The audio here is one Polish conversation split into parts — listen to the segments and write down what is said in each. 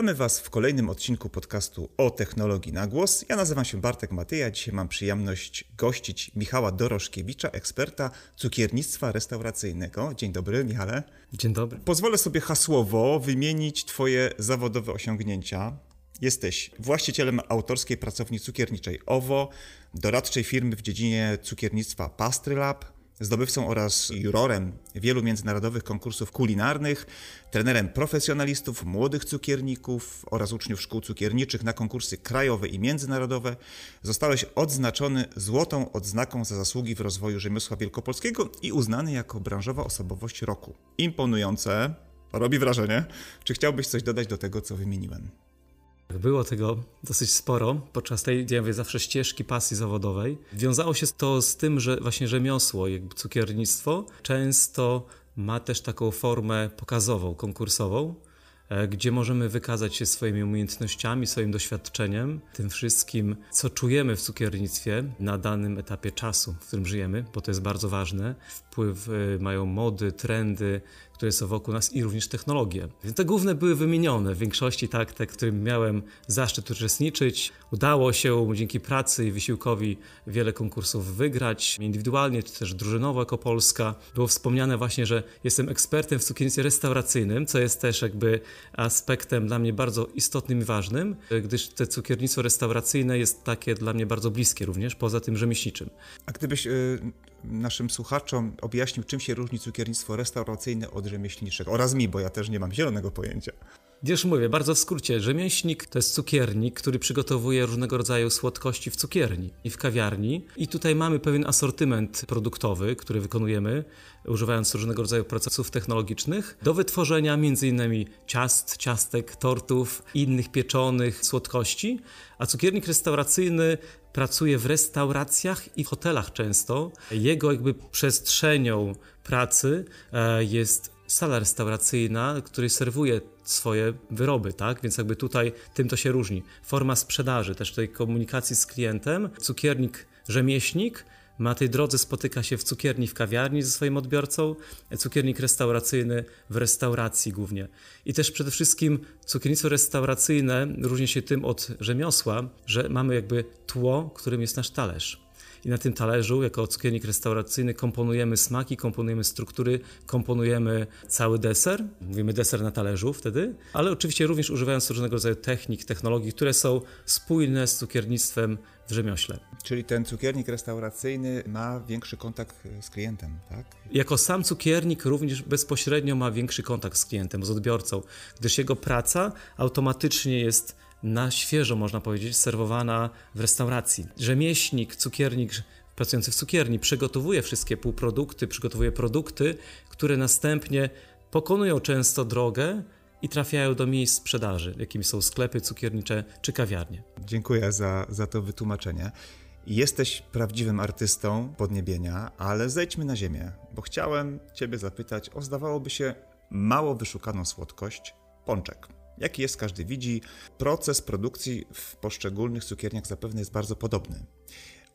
Witamy Was w kolejnym odcinku podcastu o technologii na głos. Ja nazywam się Bartek Matyja. Dzisiaj mam przyjemność gościć Michała Doroszkiewicza, eksperta cukiernictwa restauracyjnego. Dzień dobry, Michale. Dzień dobry. Pozwolę sobie hasłowo wymienić Twoje zawodowe osiągnięcia. Jesteś właścicielem autorskiej pracowni cukierniczej OWO, doradczej firmy w dziedzinie cukiernictwa Pastry Lab, zdobywcą oraz jurorem wielu międzynarodowych konkursów kulinarnych, trenerem profesjonalistów, młodych cukierników oraz uczniów szkół cukierniczych na konkursy krajowe i międzynarodowe. Zostałeś odznaczony złotą odznaką za zasługi w rozwoju rzemiosła wielkopolskiego i uznany jako branżowa osobowość roku. Imponujące, robi wrażenie. Czy chciałbyś coś dodać do tego, co wymieniłem? Było tego dosyć sporo podczas tej, ja mówię, zawsze ścieżki pasji zawodowej. Wiązało się to z tym, że właśnie rzemiosło, jakby cukiernictwo, często ma też taką formę pokazową, konkursową, e, gdzie możemy wykazać się swoimi umiejętnościami, swoim doświadczeniem, tym wszystkim, co czujemy w cukiernictwie na danym etapie czasu, w którym żyjemy, bo to jest bardzo ważne. Wpływ e, mają mody, trendy, które są wokół nas i również technologie. Więc te główne były wymienione, w większości tak, te, którym miałem zaszczyt uczestniczyć. Udało się dzięki pracy i wysiłkowi wiele konkursów wygrać, indywidualnie czy też drużynowo jako Polska. Było wspomniane właśnie, że jestem ekspertem w cukiernictwie restauracyjnym, co jest też jakby aspektem dla mnie bardzo istotnym i ważnym, gdyż te cukiernictwo restauracyjne jest takie dla mnie bardzo bliskie również, poza tym rzemieślniczym. A gdybyś y, naszym słuchaczom objaśnił, czym się różni cukiernictwo restauracyjne od rzemieślniczego oraz mi, bo ja też nie mam zielonego pojęcia. Już mówię, bardzo w skrócie. Rzemieślnik to jest cukiernik, który przygotowuje różnego rodzaju słodkości w cukierni i w kawiarni. I tutaj mamy pewien asortyment produktowy, który wykonujemy, używając różnego rodzaju procesów technologicznych, do wytworzenia m.in. ciast, ciastek, tortów, innych pieczonych słodkości. A cukiernik restauracyjny pracuje w restauracjach i hotelach często. Jego jakby przestrzenią pracy e, jest sala restauracyjna, której serwuje swoje wyroby, tak? Więc jakby tutaj tym to się różni. Forma sprzedaży, też tej komunikacji z klientem, cukiernik, rzemieślnik na tej drodze spotyka się w cukierni, w kawiarni ze swoim odbiorcą, cukiernik restauracyjny w restauracji głównie. I też przede wszystkim cukiernictwo restauracyjne różni się tym od rzemiosła, że mamy jakby tło, którym jest nasz talerz. I na tym talerzu, jako cukiernik restauracyjny, komponujemy smaki, komponujemy struktury, komponujemy cały deser. Mówimy deser na talerzu wtedy, ale oczywiście również używając różnego rodzaju technik, technologii, które są spójne z cukiernictwem w rzemiośle. Czyli ten cukiernik restauracyjny ma większy kontakt z klientem, tak? Jako sam cukiernik również bezpośrednio ma większy kontakt z klientem, z odbiorcą, gdyż jego praca automatycznie jest na świeżo, można powiedzieć, serwowana w restauracji. Rzemieślnik, cukiernik pracujący w cukierni przygotowuje wszystkie półprodukty, przygotowuje produkty, które następnie pokonują często drogę i trafiają do miejsc sprzedaży, jakimi są sklepy cukiernicze czy kawiarnie. Dziękuję za, za to wytłumaczenie. Jesteś prawdziwym artystą podniebienia, ale zejdźmy na ziemię, bo chciałem Ciebie zapytać o zdawałoby się mało wyszukaną słodkość pączek. Jaki jest, każdy widzi. Proces produkcji w poszczególnych cukierniach zapewne jest bardzo podobny.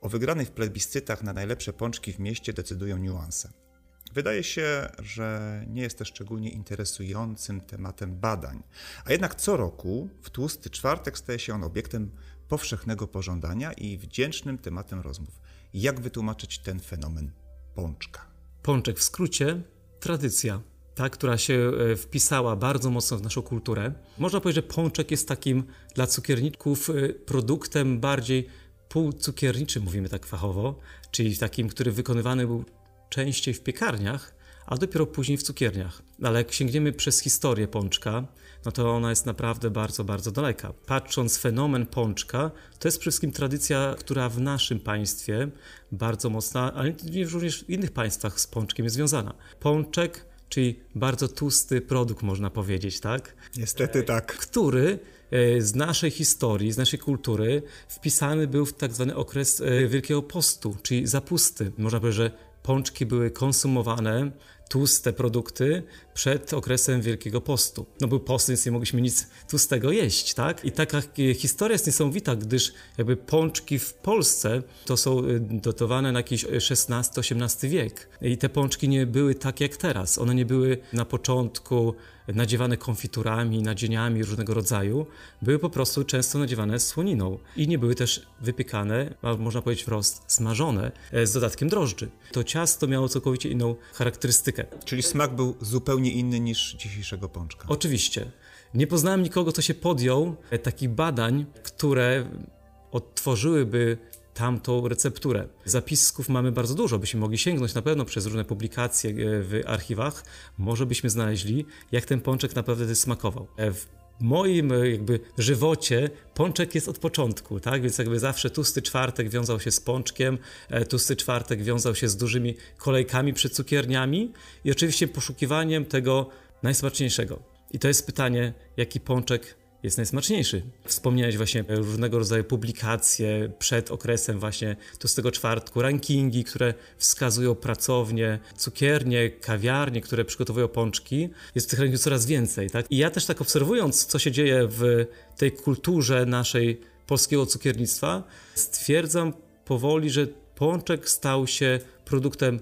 O wygranej w plebiscytach na najlepsze pączki w mieście decydują niuanse. Wydaje się, że nie jest też szczególnie interesującym tematem badań, a jednak co roku w tłusty czwartek staje się on obiektem powszechnego pożądania i wdzięcznym tematem rozmów. Jak wytłumaczyć ten fenomen pączka? Pączek w skrócie tradycja ta, która się e, wpisała bardzo mocno w naszą kulturę. Można powiedzieć, że pączek jest takim dla cukierników e, produktem bardziej półcukierniczym, mówimy tak fachowo, czyli takim, który wykonywany był częściej w piekarniach, a dopiero później w cukierniach. Ale jak sięgniemy przez historię pączka, no to ona jest naprawdę bardzo, bardzo daleka. Patrząc fenomen pączka, to jest przede wszystkim tradycja, która w naszym państwie bardzo mocna, ale również w innych państwach z pączkiem jest związana. Pączek czyli bardzo tłusty produkt, można powiedzieć, tak? Niestety tak. Który e, z naszej historii, z naszej kultury wpisany był w tak zwany okres e, Wielkiego Postu, czyli zapusty. Można powiedzieć, że pączki były konsumowane tłuste produkty przed okresem Wielkiego Postu. No był post, więc nie mogliśmy nic tłustego jeść, tak? I taka historia jest niesamowita, gdyż jakby pączki w Polsce to są y, dotowane na jakiś XVI-XVIII wiek. I te pączki nie były tak jak teraz. One nie były na początku nadziewane konfiturami, nadzieniami różnego rodzaju, były po prostu często nadziewane słoniną i nie były też wypiekane, a można powiedzieć wprost smażone e, z dodatkiem drożdży. To ciasto miało całkowicie inną charakterystykę. Czyli smak był zupełnie inny niż dzisiejszego pączka. Oczywiście. Nie poznałem nikogo, kto się podjął e, takich badań, które odtworzyłyby tamtą recepturę. Zapisków mamy bardzo dużo, byśmy mogli sięgnąć na pewno przez różne publikacje e, w archiwach. Może byśmy znaleźli, jak ten pączek naprawdę smakował. E, w moim e, jakby żywocie pączek jest od początku, tak? Więc jakby zawsze tłusty czwartek wiązał się z pączkiem, tłusty czwartek wiązał się z dużymi kolejkami przed cukierniami i oczywiście poszukiwaniem tego najsmaczniejszego. I to jest pytanie, jaki pączek jest najsmaczniejszy. Wspomniałeś właśnie różnego rodzaju publikacje przed okresem właśnie tłustego czwartku, rankingi, które wskazują pracownie, cukiernie, kawiarnie, które przygotowują pączki. Jest tych rankingów coraz więcej, tak? I ja też tak obserwując, co się dzieje w tej kulturze naszej polskiego cukiernictwa, stwierdzam powoli, że pączek stał się produktem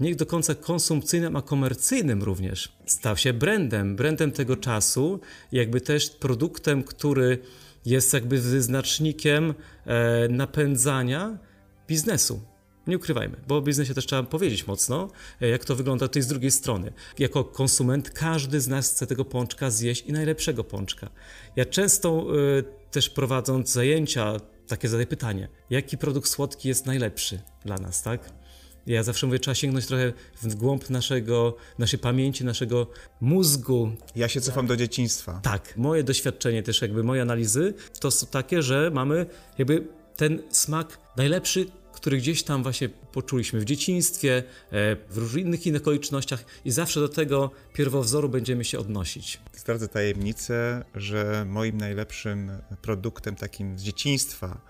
nie do końca konsumpcyjnym, a komercyjnym również. Stał się brandem, brandem tego czasu, jakby też produktem, który jest jakby wyznacznikiem e, napędzania biznesu. Nie ukrywajmy, bo o biznesie też trzeba powiedzieć mocno, e, jak to wygląda tutaj z drugiej strony. Jako konsument każdy z nas chce tego pączka zjeść i najlepszego pączka. Ja często e, też prowadząc zajęcia, takie zadaję pytanie, jaki produkt słodki jest najlepszy dla nas, tak? Ja zawsze mówię, trzeba sięgnąć trochę w głąb naszego, naszej pamięci, naszego mózgu. Ja się cofam do dzieciństwa. Tak, moje doświadczenie, też jakby moje analizy, to są takie, że mamy jakby ten smak najlepszy, który gdzieś tam właśnie poczuliśmy w dzieciństwie, e, w różnych innych okolicznościach i zawsze do tego pierwowzoru będziemy się odnosić. Zdradzę tajemnicę, że moim najlepszym produktem takim z dzieciństwa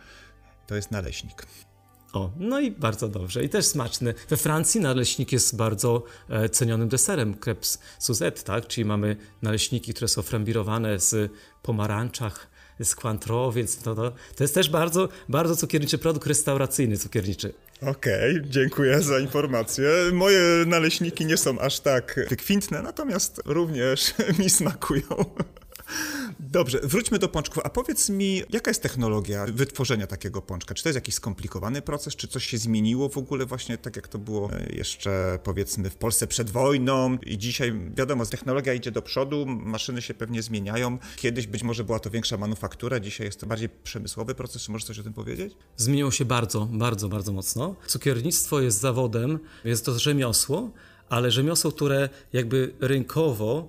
to jest naleśnik. O, no i bardzo dobrze. I też smaczny. We Francji naleśnik jest bardzo e, cenionym deserem, crepes Suzette, tak? Czyli mamy naleśniki, które są frambirowane z pomarańczach, z Cointreau, więc to, to, to jest też bardzo, bardzo cukierniczy produkt restauracyjny, cukierniczy. Okej, okay, dziękuję za informację. Moje naleśniki nie są aż tak wykwintne, natomiast również mi smakują. Dobrze, wróćmy do pączków. A powiedz mi, jaka jest technologia wytworzenia takiego pączka? Czy to jest jakiś skomplikowany proces? Czy coś się zmieniło w ogóle właśnie tak, jak to było e, jeszcze powiedzmy w Polsce przed wojną i dzisiaj, wiadomo, technologia idzie do przodu, maszyny się pewnie zmieniają. Kiedyś być może była to większa manufaktura, dzisiaj jest to bardziej przemysłowy proces. Czy możesz coś o tym powiedzieć? Zmieniło się bardzo, bardzo, bardzo mocno. Cukiernictwo jest zawodem, jest to rzemiosło, ale rzemiosło, które jakby rynkowo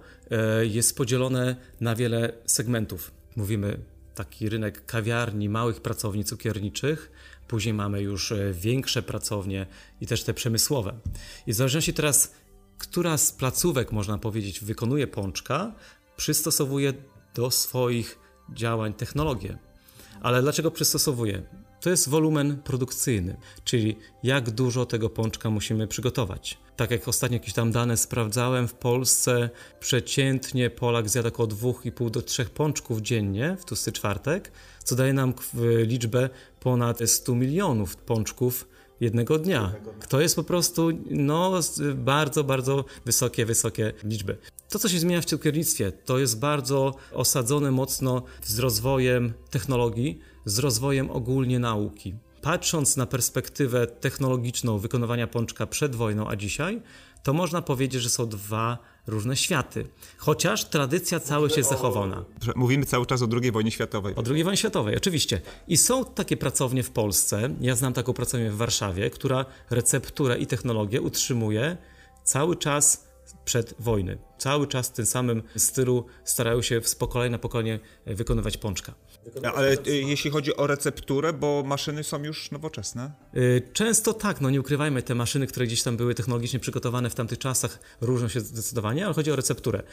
jest podzielone na wiele segmentów. Mówimy taki rynek kawiarni, małych pracowni cukierniczych, później mamy już e, większe pracownie i też te przemysłowe. I w zależności teraz, która z placówek, można powiedzieć, wykonuje pączka, przystosowuje do swoich działań technologię. Ale dlaczego przystosowuje? To jest wolumen produkcyjny, czyli jak dużo tego pączka musimy przygotować. Tak jak ostatnio jakieś tam dane sprawdzałem, w Polsce przeciętnie Polak zjada około 2,5 do 3 pączków dziennie w tłusty czwartek, co daje nam liczbę ponad 100 milionów pączków jednego dnia. To jest po prostu no, bardzo, bardzo wysokie, wysokie liczby. To, co się zmienia w cukiernictwie, to jest bardzo osadzone mocno z rozwojem technologii, z rozwojem ogólnie nauki. Patrząc na perspektywę technologiczną wykonywania pączka przed wojną, a dzisiaj, to można powiedzieć, że są dwa różne światy. Chociaż tradycja całość jest zachowana. Mówimy cały czas o II wojnie światowej. O II wojnie światowej, oczywiście. I są takie pracownie w Polsce. Ja znam taką pracownię w Warszawie, która recepturę i technologię utrzymuje cały czas przed wojny. Cały czas w tym samym stylu starają się z pokolenia na pokolenie wykonywać pączka. Ale y, jeśli chodzi o recepturę, bo maszyny są już nowoczesne? Y, często tak, no nie ukrywajmy, te maszyny, które gdzieś tam były technologicznie przygotowane w tamtych czasach, różnią się zdecydowanie, ale chodzi o recepturę.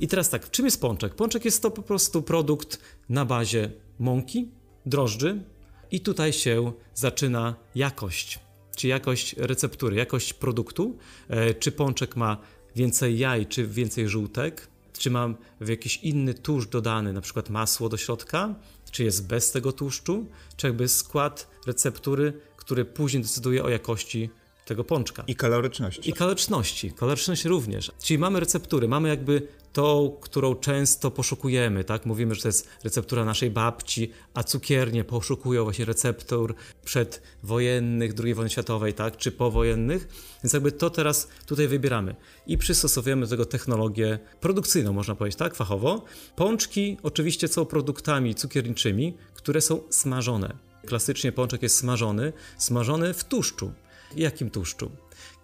I teraz tak, czym jest pączek? Pączek jest to po prostu produkt na bazie mąki, drożdży i tutaj się zaczyna jakość, czy jakość receptury, jakość produktu, e, czy pączek ma więcej jaj czy więcej żółtek, czy mam jakiś inny tłuszcz dodany, na przykład masło do środka, czy jest bez tego tłuszczu, czy jakby skład receptury, który później decyduje o jakości tego pączka. I kaloryczności. I kaloryczności. Kaloryczność również. Czyli mamy receptury, mamy jakby tą, którą często poszukujemy, tak? Mówimy, że to jest receptura naszej babci, a cukiernie poszukują właśnie receptur przedwojennych, II wojny światowej, tak? Czy powojennych. Więc jakby to teraz tutaj wybieramy. I przystosowujemy do tego technologię produkcyjną, można powiedzieć, tak? Fachowo. Pączki oczywiście są produktami cukierniczymi, które są smażone. Klasycznie pączek jest smażony, smażony w tłuszczu. Jakim tłuszczu?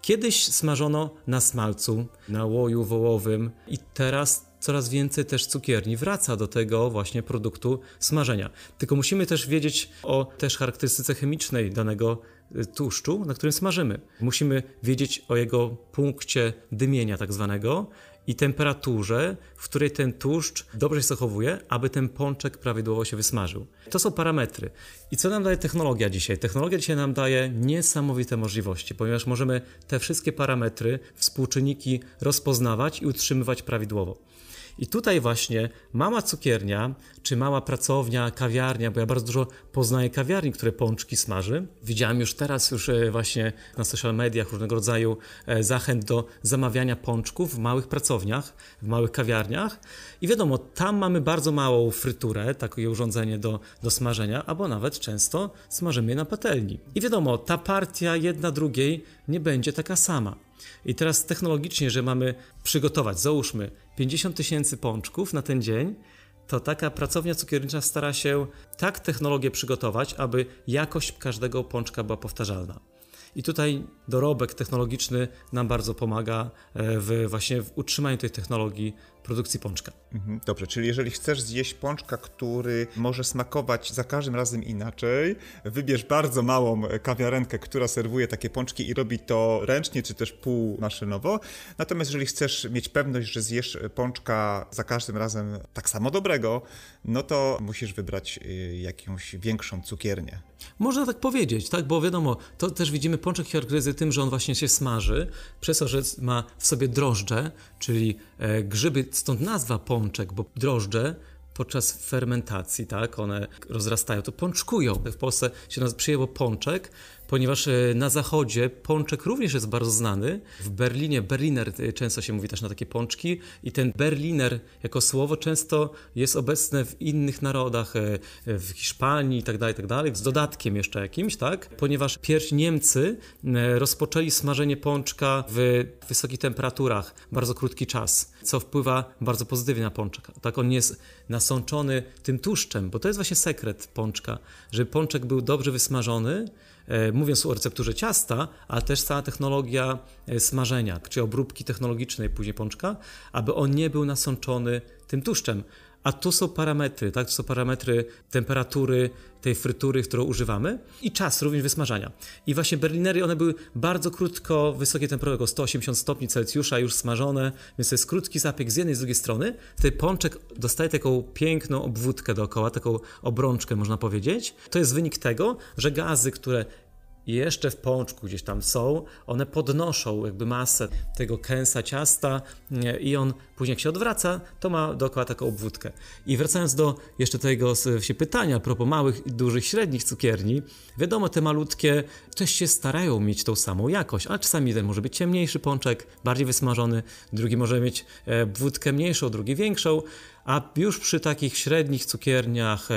Kiedyś smażono na smalcu, na łoju wołowym i teraz coraz więcej też cukierni wraca do tego właśnie produktu smażenia. Tylko musimy też wiedzieć o też charakterystyce chemicznej danego y, tłuszczu, na którym smażymy. Musimy wiedzieć o jego punkcie dymienia tak zwanego i temperaturze, w której ten tłuszcz dobrze się zachowuje, aby ten pączek prawidłowo się wysmażył. To są parametry. I co nam daje technologia dzisiaj? Technologia dzisiaj nam daje niesamowite możliwości, ponieważ możemy te wszystkie parametry, współczynniki rozpoznawać i utrzymywać prawidłowo. I tutaj właśnie mała cukiernia, czy mała pracownia, kawiarnia, bo ja bardzo dużo poznaję kawiarni, które pączki smaży. Widziałem już teraz już e, właśnie na social mediach różnego rodzaju e, zachęt do zamawiania pączków w małych pracowniach, w małych kawiarniach. I wiadomo, tam mamy bardzo małą fryturę, takie urządzenie do, do smażenia, albo nawet często smażymy je na patelni. I wiadomo, ta partia jedna drugiej nie będzie taka sama. I teraz technologicznie, że mamy przygotować, załóżmy 50 tysięcy pączków na ten dzień, to taka pracownia cukiernicza stara się tak technologię przygotować, aby jakość każdego pączka była powtarzalna. I tutaj dorobek technologiczny nam bardzo pomaga e, w właśnie w utrzymaniu tej technologii produkcji pączka. Mhm, dobrze, czyli jeżeli chcesz zjeść pączka, który może smakować za każdym razem inaczej, wybierz bardzo małą kawiarenkę, która serwuje takie pączki i robi to ręcznie czy też półmaszynowo. Natomiast jeżeli chcesz mieć pewność, że zjesz pączka za każdym razem tak samo dobrego, no to musisz wybrać y, jakąś większą cukiernię. Można tak powiedzieć, tak, bo wiadomo, to też widzimy pączek charakteryzuje tym, że on właśnie się smaży, przez to, że ma w sobie drożdże, czyli e, grzyby, stąd nazwa pączek, bo drożdże podczas fermentacji, tak, one rozrastają, to pączkują. W Polsce się przyjęło pączek, ponieważ e, na zachodzie pączek również jest bardzo znany. W Berlinie Berliner e, często się mówi też na takie pączki i ten Berliner jako słowo często jest obecne w innych narodach, e, w Hiszpanii i tak dalej, tak z dodatkiem jeszcze jakimś, tak? Ponieważ pierwsi Niemcy rozpoczęli smażenie pączka w wysokich temperaturach, bardzo krótki czas, co wpływa bardzo pozytywnie na pączek. Tak on jest nasączony tym tłuszczem, bo to jest właśnie sekret pączka, żeby pączek był dobrze wysmażony, mówiąc o recepturze ciasta, ale też cała technologia e, smażenia, czy obróbki technologicznej później pączka, aby on nie był nasączony tym tłuszczem. A tu są parametry, tak? To są parametry temperatury tej frytury, którą używamy i czas również wysmażania. I właśnie berlinery, one były bardzo krótko, wysokie temperatury, około 180 stopni Celsjusza, już smażone, więc to jest krótki zapiek z jednej i z drugiej strony. Wtedy pączek dostaje taką piękną obwódkę dookoła, taką obrączkę można powiedzieć. To jest wynik tego, że gazy, które jeszcze w pączku gdzieś tam są, one podnoszą jakby masę tego kęsa ciasta i on później jak się odwraca, to ma dookoła taką obwódkę. I wracając do jeszcze tego się pytania a propos małych, dużych, średnich cukierni, wiadomo, te malutkie też się starają mieć tą samą jakość, ale czasami jeden może być ciemniejszy pączek, bardziej wysmażony, drugi może mieć e, wódkę mniejszą, drugi większą, a już przy takich średnich cukierniach,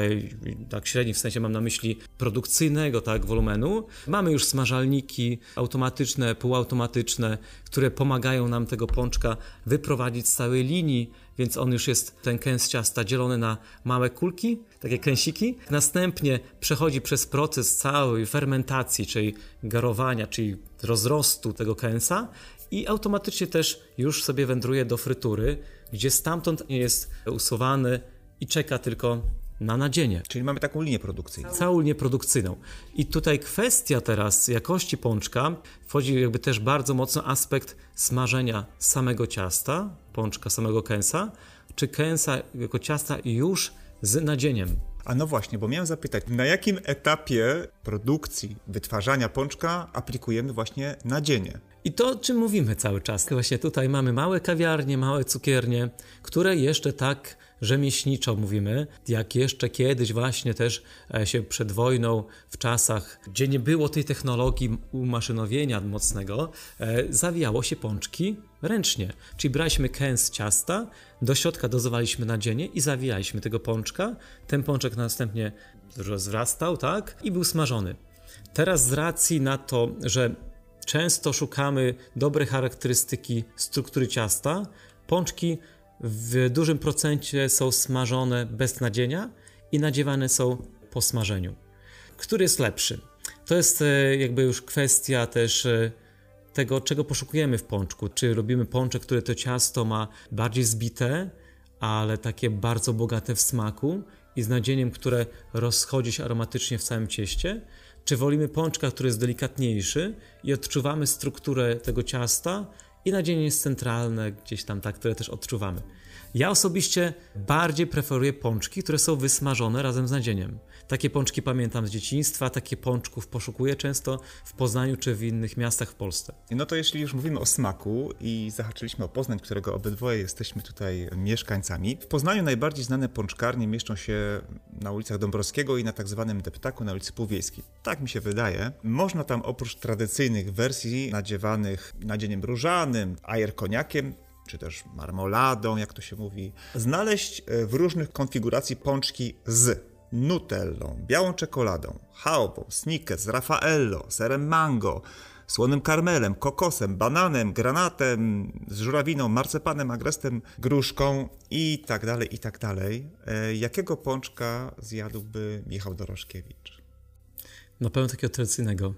tak średnich w sensie mam na myśli produkcyjnego tak wolumenu, mamy już smażalniki automatyczne, półautomatyczne, które pomagają nam tego pączka wyprowadzić z całej linii, więc on już jest, ten kęs ciasta dzielony na małe kulki, takie kęsiki. Następnie przechodzi przez proces całej fermentacji, czyli garowania, czyli rozrostu tego kęsa i automatycznie też już sobie wędruje do frytury, gdzie stamtąd jest usuwany i czeka tylko na nadzienie. Czyli mamy taką linię produkcyjną. Całą linię produkcyjną. I tutaj kwestia teraz jakości pączka wchodzi jakby też bardzo mocno aspekt smażenia samego ciasta, pączka, samego kęsa, czy kęsa jako ciasta już z nadzieniem. A no właśnie, bo miałem zapytać, na jakim etapie produkcji, wytwarzania pączka aplikujemy właśnie nadzienie? I to, o czym mówimy cały czas. Właśnie tutaj mamy małe kawiarnie, małe cukiernie, które jeszcze tak rzemieślniczo mówimy, jak jeszcze kiedyś właśnie też e, się przed wojną, w czasach, gdzie nie było tej technologii umaszynowienia mocnego, e, zawijało się pączki ręcznie. Czyli braliśmy kęs ciasta, do środka dozowaliśmy nadzienie i zawijaliśmy tego pączka. Ten pączek następnie rozrastał, tak? I był smażony. Teraz z racji na to, że często szukamy dobrej charakterystyki struktury ciasta, pączki w dużym procencie są smażone bez nadzienia i nadziewane są po smażeniu. Który jest lepszy? To jest e, jakby już kwestia też e, tego, czego poszukujemy w pączku. Czy robimy pączek, które to ciasto ma bardziej zbite, ale takie bardzo bogate w smaku i z nadzieniem, które rozchodzi się aromatycznie w całym cieście? Czy wolimy pączka, który jest delikatniejszy i odczuwamy strukturę tego ciasta i nadzienie jest centralne, gdzieś tam tak, które też odczuwamy. Ja osobiście bardziej preferuję pączki, które są wysmażone razem z nadzieniem. Takie pączki pamiętam z dzieciństwa, takie pączków poszukuję często w Poznaniu czy w innych miastach w Polsce. No to jeśli już mówimy o smaku i zahaczyliśmy o Poznań, którego obydwoje jesteśmy tutaj mieszkańcami, w Poznaniu najbardziej znane pączkarnie mieszczą się na ulicach Dąbrowskiego i na tak zwanym Deptaku na ulicy Półwiejskiej. Tak mi się wydaje. Można tam oprócz tradycyjnych wersji nadziewanych nadzieniem różanym, ajer koniakiem, czy też marmoladą, jak to się mówi, znaleźć e, w różnych konfiguracji pączki z nutellą, białą czekoladą, chałupą, snickers, raffaello, serem mango, słonym karmelem, kokosem, bananem, granatem, z żurawiną, marcepanem, agrestem, gruszką i tak dalej, i tak dalej. E, jakiego pączka zjadłby Michał Dorożkiewicz? Na pewno takiego tradycyjnego,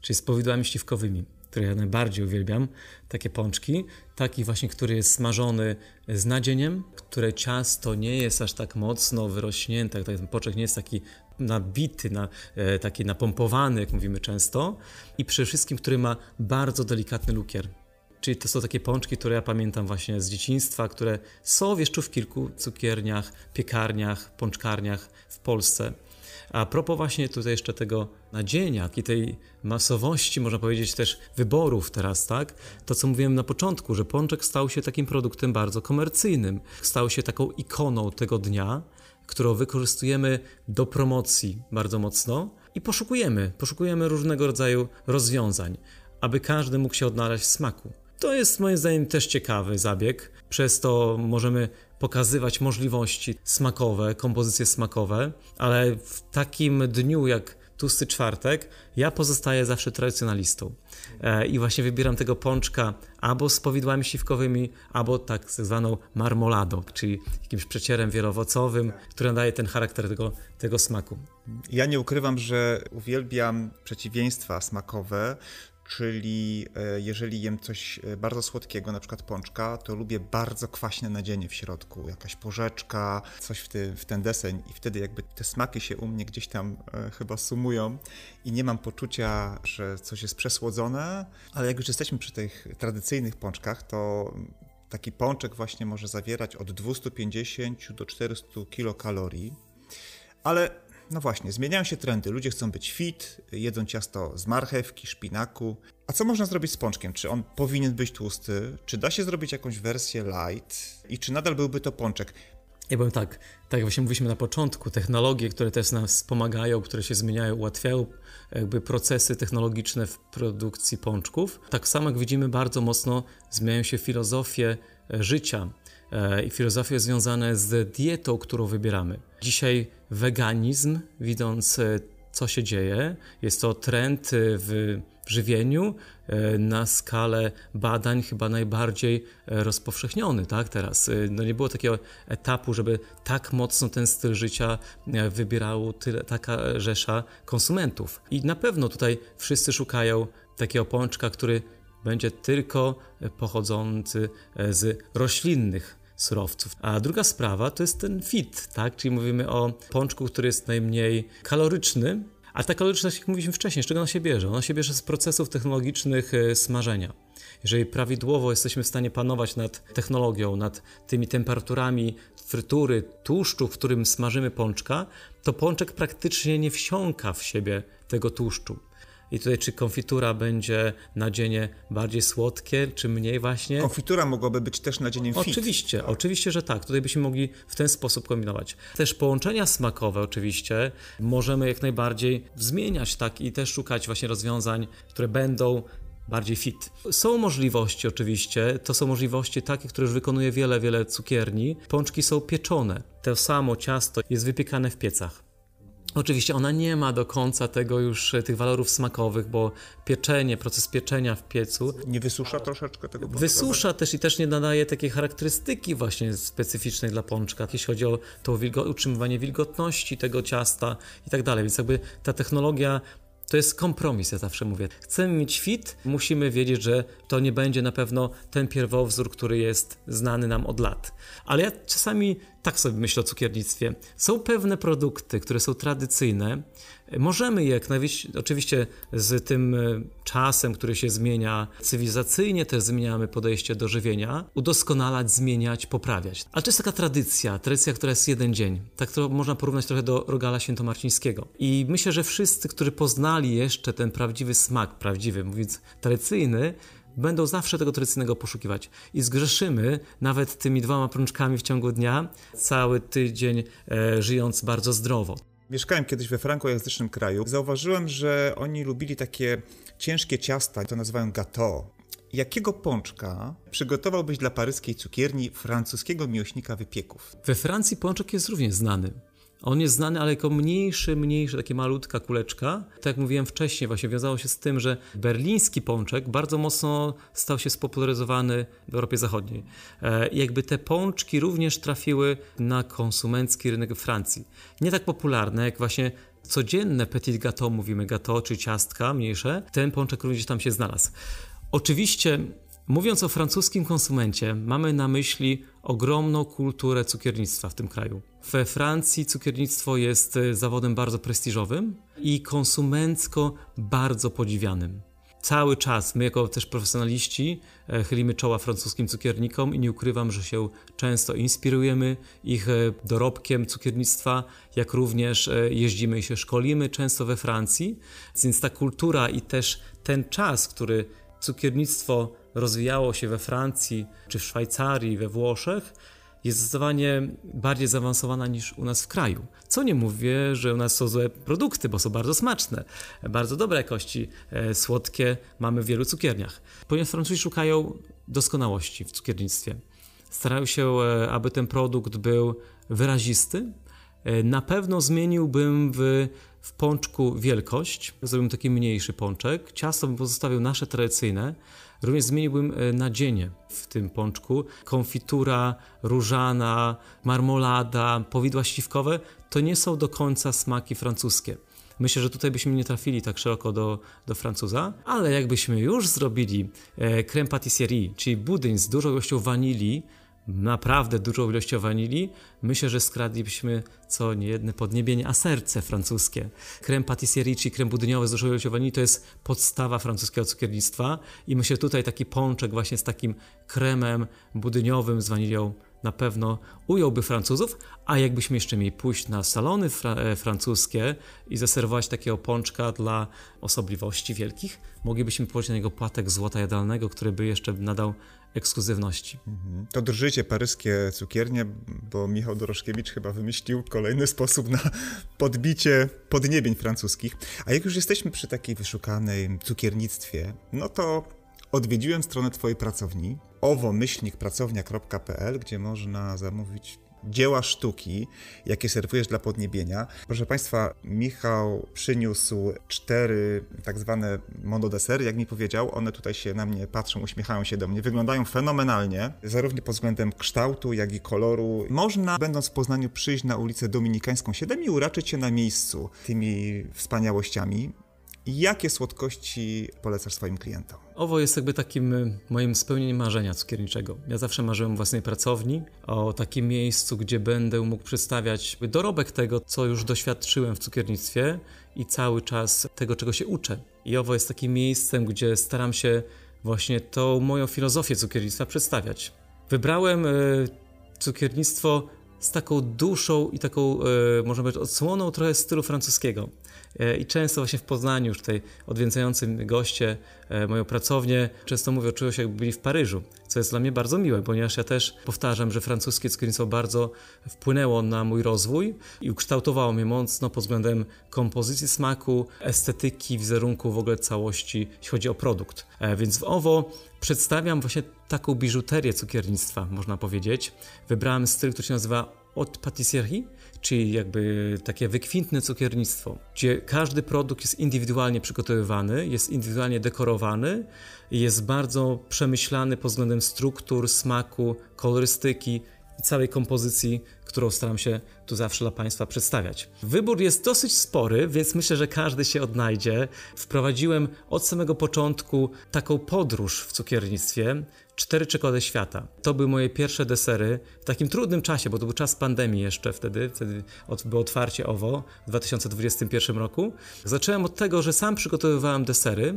czyli z powidłami śliwkowymi które ja najbardziej uwielbiam, takie pączki, taki właśnie, który jest smażony z nadzieniem, które ciasto nie jest aż tak mocno wyrośnięte, ten pączek nie jest taki nabity, na, e, taki napompowany, jak mówimy często, i przede wszystkim, który ma bardzo delikatny lukier. Czyli to są takie pączki, które ja pamiętam właśnie z dzieciństwa, które są jeszcze w kilku cukierniach, piekarniach, pączkarniach w Polsce. A propos właśnie tutaj jeszcze tego nadzienia i tej masowości, można powiedzieć też wyborów teraz, tak? To co mówiłem na początku, że pączek stał się takim produktem bardzo komercyjnym. Stał się taką ikoną tego dnia, którą wykorzystujemy do promocji bardzo mocno i poszukujemy, poszukujemy różnego rodzaju rozwiązań, aby każdy mógł się odnaleźć w smaku. To jest moim zdaniem też ciekawy zabieg. Przez to możemy pokazywać możliwości smakowe, kompozycje smakowe, ale w takim dniu jak tłusty czwartek, ja pozostaję zawsze tradycjonalistą. E, I właśnie wybieram tego pączka albo z powidłami siwkowymi, albo tak zwaną marmoladą, czyli jakimś przecierem wielowocowym, który nadaje ten charakter tego, tego smaku. Ja nie ukrywam, że uwielbiam przeciwieństwa smakowe, czyli e, jeżeli jem coś e, bardzo słodkiego, na przykład pączka, to lubię bardzo kwaśne nadzienie w środku, jakaś porzeczka, coś w, ty, w ten deseń i wtedy jakby te smaki się u mnie gdzieś tam e, chyba sumują i nie mam poczucia, że coś jest przesłodzone, ale jak już jesteśmy przy tych tradycyjnych pączkach, to taki pączek właśnie może zawierać od 250 do 400 kilokalorii, ale no właśnie, zmieniają się trendy. Ludzie chcą być fit, jedzą ciasto z marchewki, szpinaku. A co można zrobić z pączkiem? Czy on powinien być tłusty? Czy da się zrobić jakąś wersję light? I czy nadal byłby to pączek? Ja powiem tak, tak jak właśnie mówiliśmy na początku, technologie, które też nas wspomagają, które się zmieniają, ułatwiają jakby procesy technologiczne w produkcji pączków. Tak samo jak widzimy, bardzo mocno zmieniają się filozofie życia i filozofie związane z dietą, którą wybieramy. Dzisiaj weganizm, widząc e, co się dzieje, jest to trend w żywieniu e, na skalę badań chyba najbardziej e, rozpowszechniony, tak, teraz. No nie było takiego etapu, żeby tak mocno ten styl życia wybierał tyle, taka rzesza konsumentów. I na pewno tutaj wszyscy szukają takiego pączka, który będzie tylko pochodzący z roślinnych surowców. A druga sprawa to jest ten fit, tak? Czyli mówimy o pączku, który jest najmniej kaloryczny, a ta kaloryczność, jak mówiliśmy wcześniej, z czego ona się bierze? Ona się bierze z procesów technologicznych e, smażenia. Jeżeli prawidłowo jesteśmy w stanie panować nad technologią, nad tymi temperaturami, frytury, tłuszczu, w którym smażymy pączka, to pączek praktycznie nie wsiąka w siebie tego tłuszczu. I tutaj czy konfitura będzie nadzienie bardziej słodkie, czy mniej właśnie? Konfitura mogłaby być też nadzieniem fit. Oczywiście, oczywiście, że tak. Tutaj byśmy mogli w ten sposób kombinować. Też połączenia smakowe oczywiście możemy jak najbardziej zmieniać tak i też szukać właśnie rozwiązań, które będą bardziej fit. Są możliwości oczywiście, to są możliwości takie, które już wykonuje wiele, wiele cukierni. Pączki są pieczone. To samo ciasto jest wypiekane w piecach. Oczywiście ona nie ma do końca tego już tych walorów smakowych, bo pieczenie, proces pieczenia w piecu Nie wysusza troszeczkę tego pączka? Wysusza też i też nie nadaje takiej charakterystyki właśnie specyficznej dla pączka, jeśli chodzi o to utrzymywanie wilgotności tego ciasta i tak dalej. Więc jakby ta technologia to jest kompromis, ja zawsze mówię. Chcemy mieć fit, musimy wiedzieć, że to nie będzie na pewno ten pierwowzór, który jest znany nam od lat. Ale ja czasami tak sobie myślę o cukiernictwie. Są pewne produkty, które są tradycyjne. Możemy je, oczywiście z tym e, czasem, który się zmienia cywilizacyjnie, też zmieniamy podejście do żywienia, udoskonalać, zmieniać, poprawiać. Ale to jest taka tradycja, tradycja, która jest jeden dzień. Tak to można porównać trochę do rogala świętomarcińskiego. I myślę, że wszyscy, którzy poznali jeszcze ten prawdziwy smak, prawdziwy, mówiąc tradycyjny, będą zawsze tego tradycyjnego poszukiwać. I zgrzeszymy nawet tymi dwoma prączkami w ciągu dnia, cały tydzień e, żyjąc bardzo zdrowo. Mieszkałem kiedyś we frankojęzycznym kraju. Zauważyłem, że oni lubili takie ciężkie ciasta, to nazywają gâteau. Jakiego pączka przygotowałbyś dla paryskiej cukierni francuskiego miłośnika wypieków? We Francji pączek jest również znany. On jest znany, ale jako mniejszy, mniejszy, takie malutka kuleczka. Tak jak mówiłem wcześniej, właśnie wiązało się z tym, że berliński pączek bardzo mocno stał się spopularyzowany w Europie Zachodniej. E, I jakby te pączki również trafiły na konsumencki rynek w Francji. Nie tak popularne jak właśnie codzienne petit gâteau, mówimy gâteau, czy ciastka mniejsze. Ten pączek również tam się znalazł. Oczywiście Mówiąc o francuskim konsumencie, mamy na myśli ogromną kulturę cukiernictwa w tym kraju. We Francji cukiernictwo jest e, zawodem bardzo prestiżowym i konsumencko bardzo podziwianym. Cały czas my, jako też profesjonaliści, e, chylimy czoła francuskim cukiernikom i nie ukrywam, że się często inspirujemy ich e, dorobkiem cukiernictwa, jak również jeździmy i się szkolimy często we Francji. Więc ta kultura i też ten czas, który cukiernictwo rozwijało się we Francji, czy w Szwajcarii, we Włoszech, jest zdecydowanie bardziej zaawansowana niż u nas w kraju. Co nie mówię, że u nas są złe produkty, bo są bardzo smaczne, bardzo dobrej jakości, e, słodkie mamy w wielu cukierniach. Ponieważ Francuzi szukają doskonałości w cukiernictwie. Starają się, e, aby ten produkt był wyrazisty. E, na pewno zmieniłbym w, w pączku wielkość, zrobiłbym taki mniejszy pączek. Ciasto bym pozostawił nasze tradycyjne, Również zmieniłbym e, nadzienie w tym pączku. Konfitura, różana, marmolada, powidła śliwkowe to nie są do końca smaki francuskie. Myślę, że tutaj byśmy nie trafili tak szeroko do, do Francuza, ale jakbyśmy już zrobili e, creme patisserie, czyli budyń z dużą ilością wanilii, naprawdę dużą ilością wanilii, myślę, że skradlibyśmy co niejedne podniebienie, a serce francuskie. Krem patisserie, czyli krem budyniowy z dużą ilością wanilii, to jest podstawa francuskiego cukiernictwa i myślę tutaj taki pączek właśnie z takim kremem budyniowym z wanilią na pewno ująłby Francuzów, a jakbyśmy jeszcze mieli pójść na salony fra e, francuskie i zaserwować takiego pączka dla osobliwości wielkich, moglibyśmy położyć na niego płatek złota jadalnego, który by jeszcze nadał ekskluzywności. Mhm. To drżycie paryskie cukiernie, bo Michał Doroszkiewicz chyba wymyślił kolejny sposób na podbicie podniebień francuskich. A jak już jesteśmy przy takiej wyszukanej cukiernictwie, no to odwiedziłem stronę Twojej pracowni owo-pracownia.pl, gdzie można zamówić dzieła sztuki, jakie serwujesz dla podniebienia. Proszę Państwa, Michał przyniósł cztery tak zwane monodesery, jak mi powiedział. One tutaj się na mnie patrzą, uśmiechają się do mnie. Wyglądają fenomenalnie, zarówno pod względem kształtu, jak i koloru. Można, będąc w Poznaniu, przyjść na ulicę Dominikańską 7 i uraczyć się na miejscu tymi wspaniałościami. Jakie słodkości polecasz swoim klientom? Owo jest jakby takim y, moim spełnieniem marzenia cukierniczego. Ja zawsze marzyłem o własnej pracowni, o takim miejscu, gdzie będę mógł przedstawiać dorobek tego, co już doświadczyłem w cukiernictwie i cały czas tego, czego się uczę. I owo jest takim miejscem, gdzie staram się właśnie tą moją filozofię cukiernictwa przedstawiać. Wybrałem y, cukiernictwo z taką duszą i taką, e, można powiedzieć, odsłoną trochę stylu francuskiego. E, I często właśnie w Poznaniu, już tutaj odwiedzający goście moją pracownię, często mówią, czują się jakby byli w Paryżu, co jest dla mnie bardzo miłe, ponieważ ja też powtarzam, że francuskie cukiernictwo bardzo wpłynęło na mój rozwój i ukształtowało mnie mocno pod względem kompozycji smaku, estetyki, wizerunku, w ogóle całości, jeśli chodzi o produkt. E, więc w OWO przedstawiam właśnie taką biżuterię cukiernictwa, można powiedzieć. Wybrałem styl, który się nazywa haute pâtisserie, czyli jakby takie wykwintne cukiernictwo, gdzie każdy produkt jest indywidualnie przygotowywany, jest indywidualnie dekorowany, jest bardzo przemyślany pod względem struktur, smaku, kolorystyki i całej kompozycji, którą staram się tu zawsze dla Państwa przedstawiać. Wybór jest dosyć spory, więc myślę, że każdy się odnajdzie. Wprowadziłem od samego początku taką podróż w cukiernictwie, cztery czekolady świata. To były moje pierwsze desery w takim trudnym czasie, bo to był czas pandemii jeszcze wtedy, wtedy było otwarcie OWO w 2021 roku. Zacząłem od tego, że sam przygotowywałem desery,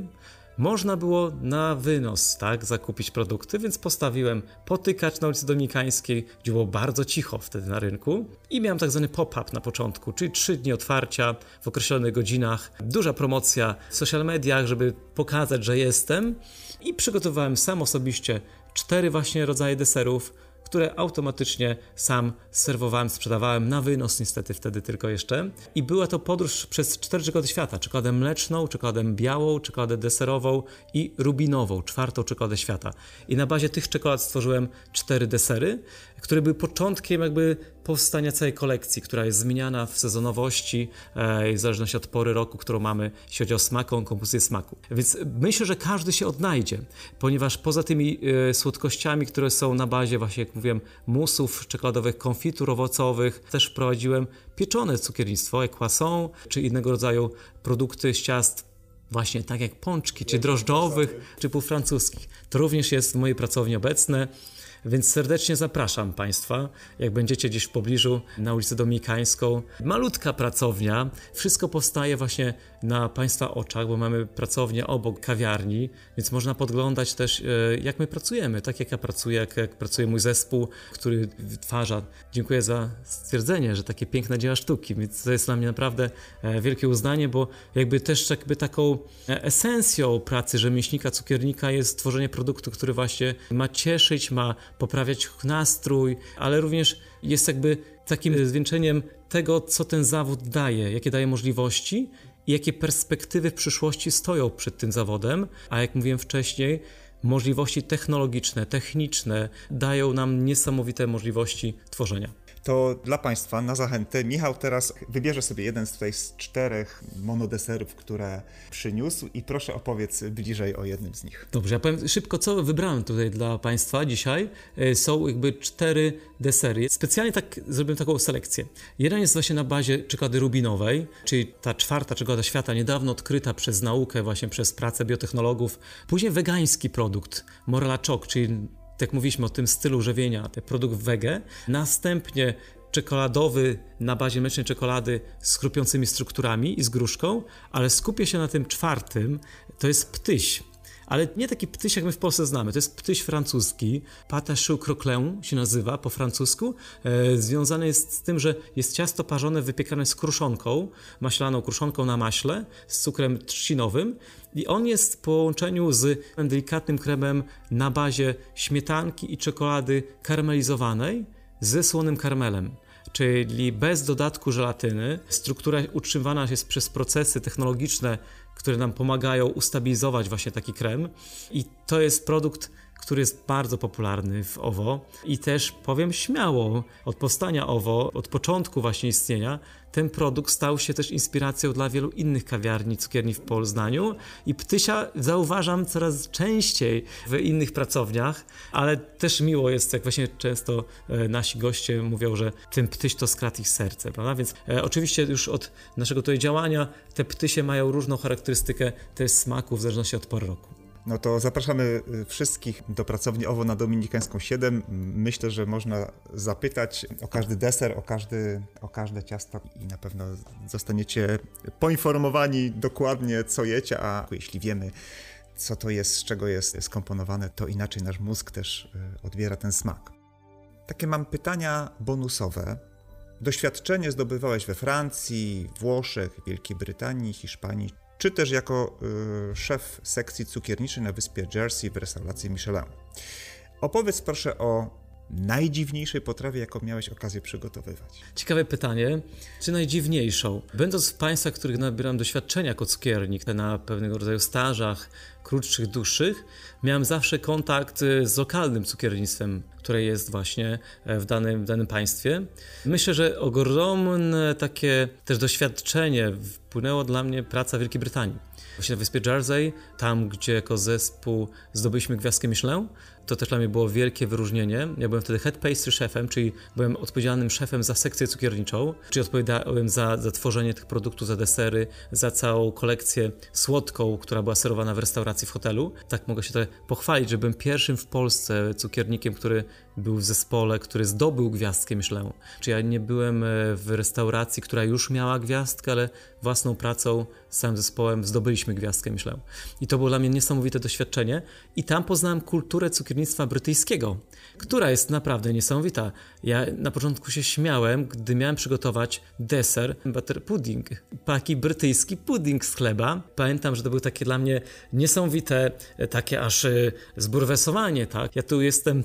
można było na wynos tak, zakupić produkty, więc postawiłem potykacz na ulicy Dominikańskiej, gdzie było bardzo cicho wtedy na rynku i miałem tak zwany pop-up na początku, czyli trzy dni otwarcia w określonych godzinach, duża promocja w social mediach, żeby pokazać, że jestem i przygotowałem sam osobiście cztery właśnie rodzaje deserów, które automatycznie sam serwowałem, sprzedawałem na wynos niestety wtedy tylko jeszcze. I była to podróż przez cztery czekolady świata. Czekoladę mleczną, czekoladę białą, czekoladę deserową i rubinową, czwartą czekoladę świata. I na bazie tych czekolad stworzyłem cztery desery, które były początkiem jakby powstania całej kolekcji, która jest zmieniana w sezonowości, e, w zależności od pory roku, którą mamy, jeśli chodzi o smaką, kompozycję smaku. Więc myślę, że każdy się odnajdzie, ponieważ poza tymi e, słodkościami, które są na bazie właśnie, jak mówiłem, musów czekoladowych, konfitur owocowych, też wprowadziłem pieczone cukiernictwo, jak croissant, czy innego rodzaju produkty z ciast właśnie tak jak pączki, czy drożdżowych, czy półfrancuskich. To również jest w mojej pracowni obecne. Więc serdecznie zapraszam Państwa, jak będziecie gdzieś w pobliżu na ulicę Dominikańską. Malutka pracownia, wszystko powstaje właśnie na Państwa oczach, bo mamy pracownię obok kawiarni, więc można podglądać też, e, jak my pracujemy, tak jak ja pracuję, jak, jak pracuje mój zespół, który wytwarza. Dziękuję za stwierdzenie, że takie piękne dzieła sztuki, więc to jest dla mnie naprawdę e, wielkie uznanie, bo jakby też jakby taką e, esencją pracy rzemieślnika, cukiernika jest tworzenie produktu, który właśnie ma cieszyć, ma poprawiać nastrój, ale również jest jakby takim zwieńczeniem tego, co ten zawód daje, jakie daje możliwości i jakie perspektywy w przyszłości stoją przed tym zawodem, a jak mówiłem wcześniej, możliwości technologiczne, techniczne dają nam niesamowite możliwości tworzenia to dla Państwa na zachętę Michał teraz wybierze sobie jeden z tutaj z czterech monodeserów, które przyniósł i proszę opowiedz bliżej o jednym z nich. Dobrze, ja powiem szybko, co wybrałem tutaj dla Państwa dzisiaj. E, są jakby cztery desery. Specjalnie tak zrobiłem taką selekcję. Jeden jest właśnie na bazie czekolady rubinowej, czyli ta czwarta czekolada świata, niedawno odkryta przez naukę, właśnie przez pracę biotechnologów. Później wegański produkt, Morala Choc, czyli jak mówiliśmy o tym stylu żywienia, ten produkt wege. Następnie czekoladowy na bazie mlecznej czekolady z chrupiącymi strukturami i z gruszką, ale skupię się na tym czwartym, to jest ptyś ale nie taki ptyś, jak my w Polsce znamy. To jest ptyś francuski, pâte choux croquelin się nazywa po francusku. E, związany jest z tym, że jest ciasto parzone, wypiekane z kruszonką, maślaną kruszonką na maśle, z cukrem trzcinowym i on jest w połączeniu z delikatnym kremem na bazie śmietanki i czekolady karmelizowanej ze słonym karmelem czyli bez dodatku żelatyny. Struktura utrzymywana jest przez procesy technologiczne które nam pomagają ustabilizować właśnie taki krem. I to jest produkt, który jest bardzo popularny w OWO i też powiem śmiało, od powstania OWO, od początku właśnie istnienia, ten produkt stał się też inspiracją dla wielu innych kawiarni, cukierni w Poznaniu i ptysia zauważam coraz częściej w innych pracowniach, ale też miło jest, jak właśnie często e, nasi goście mówią, że ten ptyś to skradł ich serce, prawda? Więc e, oczywiście już od naszego tutaj działania te ptysie mają różną charakterystykę też smaku w zależności od pory roku. No to zapraszamy y, wszystkich do pracowni OWO na Dominikańską 7. Myślę, że można zapytać o każdy deser, o, każdy, o każde ciasto i na pewno zostaniecie poinformowani dokładnie, co jecie, a jeśli wiemy, co to jest, z czego jest skomponowane, to inaczej nasz mózg też y, odbiera ten smak. Takie mam pytania bonusowe. Doświadczenie zdobywałeś we Francji, Włoszech, Wielkiej Brytanii, Hiszpanii, czy też jako y, szef sekcji cukierniczej na wyspie Jersey w restauracji Michelin. Opowiedz proszę o najdziwniejszej potrawie, jaką miałeś okazję przygotowywać? Ciekawe pytanie. Czy najdziwniejszą? Będąc w państwach, w których nabieram doświadczenia jako cukiernik, na pewnego rodzaju stażach, krótszych, dłuższych, miałem zawsze kontakt y, z lokalnym cukiernictwem, które jest właśnie e, w danym, w danym państwie. Myślę, że ogromne takie też doświadczenie wpłynęło dla mnie praca w Wielkiej Brytanii. Właśnie na wyspie Jersey, tam gdzie jako zespół zdobyliśmy gwiazdkę Michelin, to też dla mnie było wielkie wyróżnienie. Ja byłem wtedy head pastry szefem, czyli byłem odpowiedzialnym szefem za sekcję cukierniczą, czyli odpowiadałem za, za tworzenie tych produktów, za desery, za całą kolekcję słodką, która była serwowana w restauracji w hotelu. Tak mogę się pochwalić, że byłem pierwszym w Polsce cukiernikiem, który był w zespole, który zdobył gwiazdkę Michelin. Czyli ja nie byłem e, w restauracji, która już miała gwiazdkę, ale własną pracą z zespołem zdobyliśmy gwiazdkę Michelin. I to było dla mnie niesamowite doświadczenie. I tam poznałem kulturę cukiernictwa brytyjskiego, która jest naprawdę niesamowita. Ja na początku się śmiałem, gdy miałem przygotować deser, butter pudding, taki brytyjski pudding z chleba. Pamiętam, że to było takie dla mnie niesamowite, takie aż e, zburwesowanie, tak? Ja tu jestem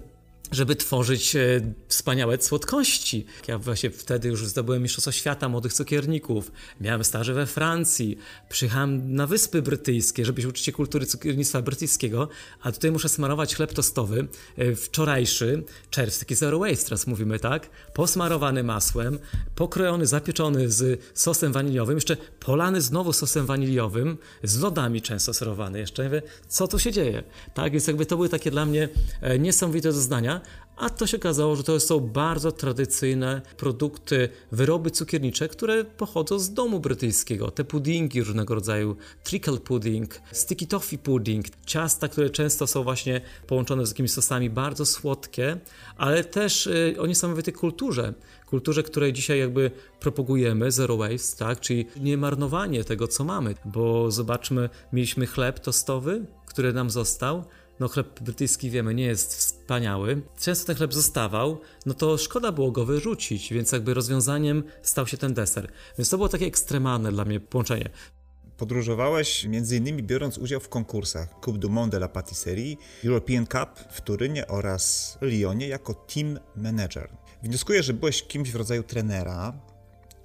żeby tworzyć e, wspaniałe słodkości. Ja właśnie wtedy już zdobyłem Mistrzostwo Świata Młodych Cukierników, miałem staże we Francji, przyjechałem na Wyspy Brytyjskie, żeby się uczyć kultury cukiernictwa brytyjskiego, a tutaj muszę smarować chleb tostowy, e, wczorajszy, czerwc, taki zero waste teraz mówimy, tak? Posmarowany masłem, pokrojony, zapieczony z sosem waniliowym, jeszcze polany znowu sosem waniliowym, z lodami często serwowany jeszcze. Ja mówię, co tu się dzieje? Tak, więc jakby to były takie dla mnie e, niesamowite doznania, a to się okazało, że to są bardzo tradycyjne produkty, wyroby cukiernicze, które pochodzą z domu brytyjskiego. Te puddingi różnego rodzaju, trickle pudding, sticky toffee pudding, ciasta, które często są właśnie połączone z jakimiś sosami bardzo słodkie, ale też y, o niesamowitej kulturze. Kulturze, której dzisiaj jakby propagujemy, zero waste, tak? czyli nie marnowanie tego, co mamy, bo zobaczmy, mieliśmy chleb tostowy, który nam został, no chleb brytyjski wiemy, nie jest wspaniały. Często ten chleb zostawał, no to szkoda było go wyrzucić, więc jakby rozwiązaniem stał się ten deser. Więc to było takie ekstremalne dla mnie połączenie. Podróżowałeś innymi biorąc udział w konkursach Coupe du Monde de la Patisserie, European Cup w Turynie oraz Lyonie jako team manager. Wnioskuję, że byłeś kimś w rodzaju trenera,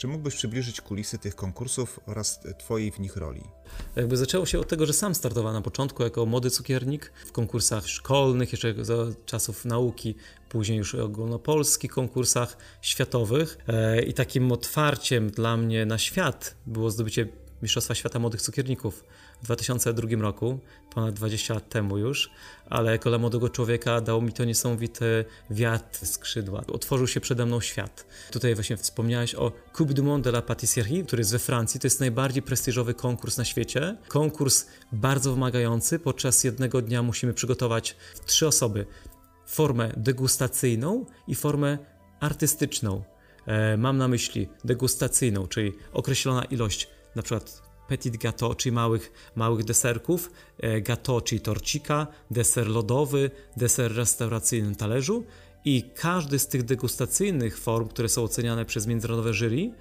czy mógłbyś przybliżyć kulisy tych konkursów oraz Twojej w nich roli? Jakby zaczęło się od tego, że sam startowałem na początku jako młody cukiernik w konkursach szkolnych, jeszcze za czasów nauki, później już ogólnopolskich konkursach światowych. E, I takim otwarciem dla mnie na świat było zdobycie Mistrzostwa Świata Młodych Cukierników w 2002 roku, ponad 20 lat temu już, ale jako dla młodego człowieka dało mi to niesamowity wiatr skrzydła. Otworzył się przede mną świat. Tutaj właśnie wspomniałeś o Coupe du Monde de la Pâtisserie, który jest we Francji. To jest najbardziej prestiżowy konkurs na świecie. Konkurs bardzo wymagający. Podczas jednego dnia musimy przygotować trzy osoby formę degustacyjną i formę artystyczną. E, mam na myśli degustacyjną, czyli określona ilość na przykład petit gâteau, czyli małych, małych deserków, e, gâteau, czyli torcika, deser lodowy, deser restauracyjny na talerzu i każdy z tych degustacyjnych form, które są oceniane przez międzynarodowe jury,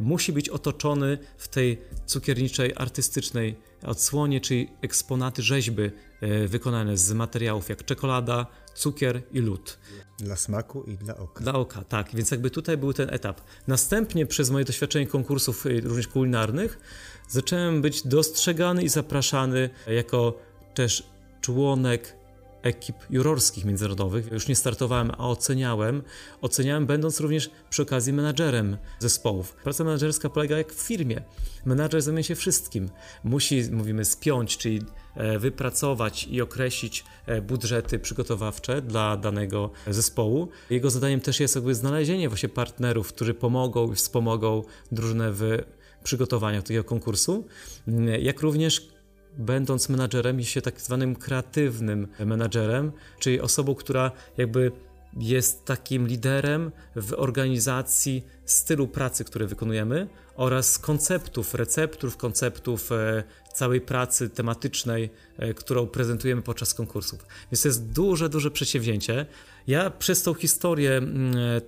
musi być otoczony w tej cukierniczej, artystycznej odsłonie, czyli eksponaty rzeźby e, wykonane z materiałów jak czekolada, cukier i lód. Dla smaku i dla oka. Dla oka, tak. Więc jakby tutaj był ten etap. Następnie przez moje doświadczenie konkursów y, również kulinarnych zacząłem być dostrzegany i zapraszany jako też członek ekip jurorskich międzynarodowych. Już nie startowałem, a oceniałem. Oceniałem będąc również przy okazji menadżerem zespołów. Praca menadżerska polega jak w firmie. Menadżer zajmuje się wszystkim. Musi, mówimy, spiąć, czyli e, wypracować i określić e, budżety przygotowawcze dla danego zespołu. Jego zadaniem też jest jakby znalezienie właśnie partnerów, którzy pomogą i wspomogą drużynę w przygotowaniu takiego konkursu, jak również będąc menadżerem i się tak zwanym kreatywnym menadżerem, czyli osobą, która jakby jest takim liderem w organizacji stylu pracy, który wykonujemy oraz konceptów, receptów, konceptów e, całej pracy tematycznej, e, którą prezentujemy podczas konkursów. Więc to jest duże, duże przedsięwzięcie. Ja przez tą historię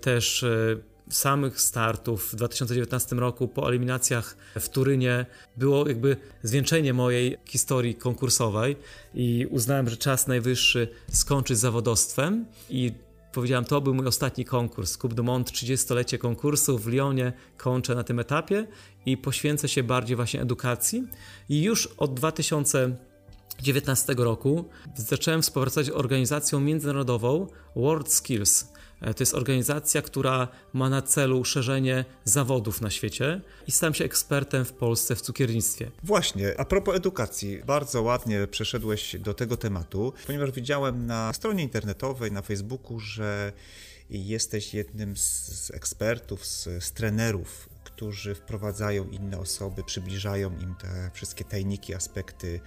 też e, samych startów w 2019 roku po eliminacjach w Turynie było jakby zwieńczenie mojej historii konkursowej i uznałem, że czas najwyższy skończyć z zawodowstwem i powiedziałem, to był mój ostatni konkurs. Coupe du Monde, 30-lecie konkursu w Lyonie kończę na tym etapie i poświęcę się bardziej właśnie edukacji i już od 2019 roku zacząłem współpracować z organizacją międzynarodową World Skills – to jest organizacja, która ma na celu szerzenie zawodów na świecie i stałem się ekspertem w Polsce w cukiernictwie. Właśnie, a propos edukacji, bardzo ładnie przeszedłeś do tego tematu, ponieważ widziałem na stronie internetowej, na Facebooku, że jesteś jednym z ekspertów, z, z trenerów którzy wprowadzają inne osoby, przybliżają im te wszystkie tajniki, aspekty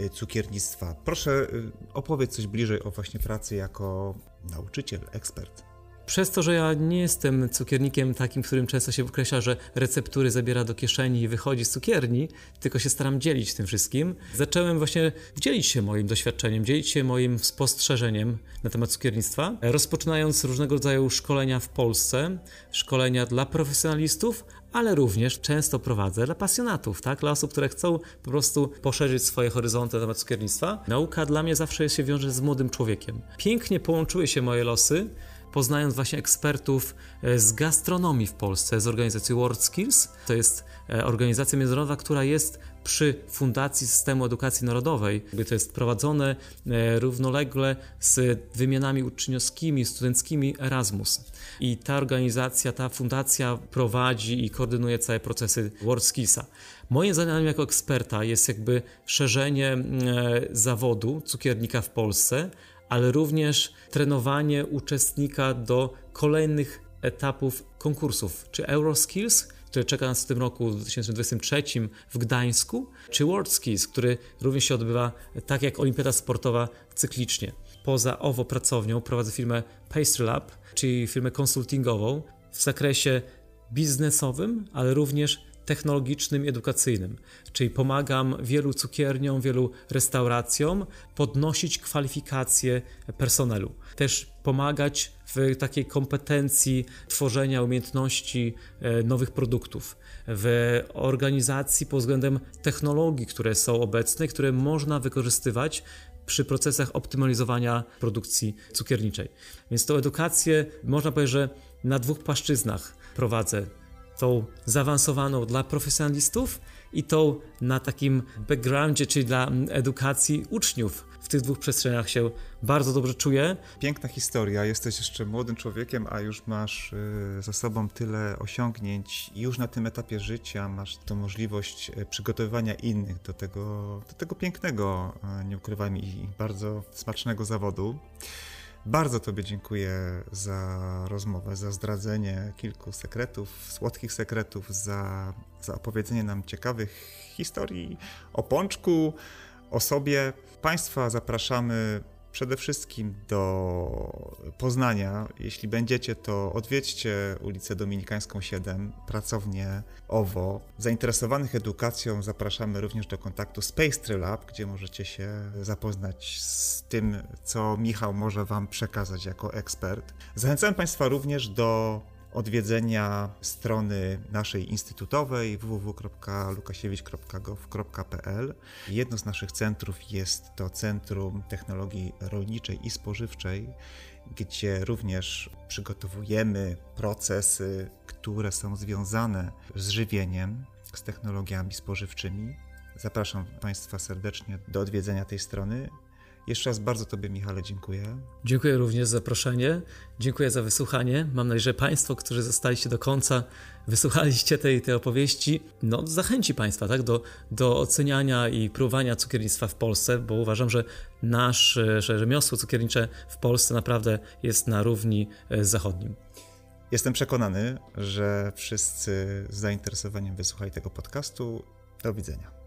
y, cukiernictwa. Proszę y, opowiedz coś bliżej o właśnie pracy jako nauczyciel, ekspert. Przez to, że ja nie jestem cukiernikiem takim, którym często się określa, że receptury zabiera do kieszeni i wychodzi z cukierni, tylko się staram dzielić tym wszystkim, zacząłem właśnie dzielić się moim doświadczeniem, dzielić się moim spostrzeżeniem na temat cukiernictwa, rozpoczynając różnego rodzaju szkolenia w Polsce, szkolenia dla profesjonalistów, ale również często prowadzę dla pasjonatów, tak? dla osób, które chcą po prostu poszerzyć swoje horyzonty na temat cukiernictwa. Nauka dla mnie zawsze się wiąże z młodym człowiekiem. Pięknie połączyły się moje losy, poznając właśnie ekspertów e, z gastronomii w Polsce, z organizacji World Skills. To jest e, organizacja międzynarodowa, która jest przy Fundacji Systemu Edukacji Narodowej. To jest prowadzone e, równolegle z wymianami uczniowskimi, studenckimi Erasmus. I ta organizacja, ta fundacja prowadzi i koordynuje całe procesy World Skillsa. Moim zadaniem jako eksperta jest jakby szerzenie zawodu cukiernika w Polsce, ale również trenowanie uczestnika do kolejnych etapów konkursów, czy Euroskills, które czeka nas w tym roku 2023 w Gdańsku, czy World Skills, który również się odbywa tak jak Olimpiada Sportowa cyklicznie. Poza owo pracownią prowadzę firmę Pastry Lab, czyli firmę konsultingową w zakresie biznesowym, ale również technologicznym i edukacyjnym, czyli pomagam wielu cukierniom, wielu restauracjom podnosić kwalifikacje personelu. Też pomagać w takiej kompetencji tworzenia umiejętności e, nowych produktów, w organizacji pod względem technologii, które są obecne, które można wykorzystywać przy procesach optymalizowania produkcji cukierniczej. Więc tą edukację można powiedzieć, że na dwóch płaszczyznach prowadzę tą zaawansowaną dla profesjonalistów i tą na takim backgroundzie, czyli dla edukacji uczniów. W tych dwóch przestrzeniach się bardzo dobrze czuję. Piękna historia. Jesteś jeszcze młodym człowiekiem, a już masz y, za sobą tyle osiągnięć. Już na tym etapie życia masz tą możliwość y, przygotowywania innych do tego, do tego pięknego, y, nie ukrywajmy, i bardzo smacznego zawodu. Bardzo Tobie dziękuję za rozmowę, za zdradzenie kilku sekretów, słodkich sekretów, za, za opowiedzenie nam ciekawych historii o pączku, o sobie. Państwa zapraszamy przede wszystkim do Poznania. Jeśli będziecie, to odwiedźcie ulicę Dominikańską 7, pracownię OWO. Zainteresowanych edukacją zapraszamy również do kontaktu Space Lab, gdzie możecie się zapoznać z tym, co Michał może Wam przekazać jako ekspert. Zachęcam Państwa również do odwiedzenia strony naszej instytutowej www.lukasiewicz.gov.pl. Jedno z naszych centrów jest to Centrum Technologii Rolniczej i Spożywczej, gdzie również przygotowujemy procesy, które są związane z żywieniem, z technologiami spożywczymi. Zapraszam Państwa serdecznie do odwiedzenia tej strony. Jeszcze raz bardzo Tobie, Michale, dziękuję. Dziękuję również za zaproszenie. Dziękuję za wysłuchanie. Mam nadzieję, że Państwo, którzy zostaliście do końca, wysłuchaliście tej, tej opowieści, no zachęci Państwa tak, do, do oceniania i próbowania cukiernictwa w Polsce, bo uważam, że nasze rzemiosło cukiernicze w Polsce naprawdę jest na równi e, z zachodnim. Jestem przekonany, że wszyscy z zainteresowaniem wysłuchali tego podcastu. Do widzenia.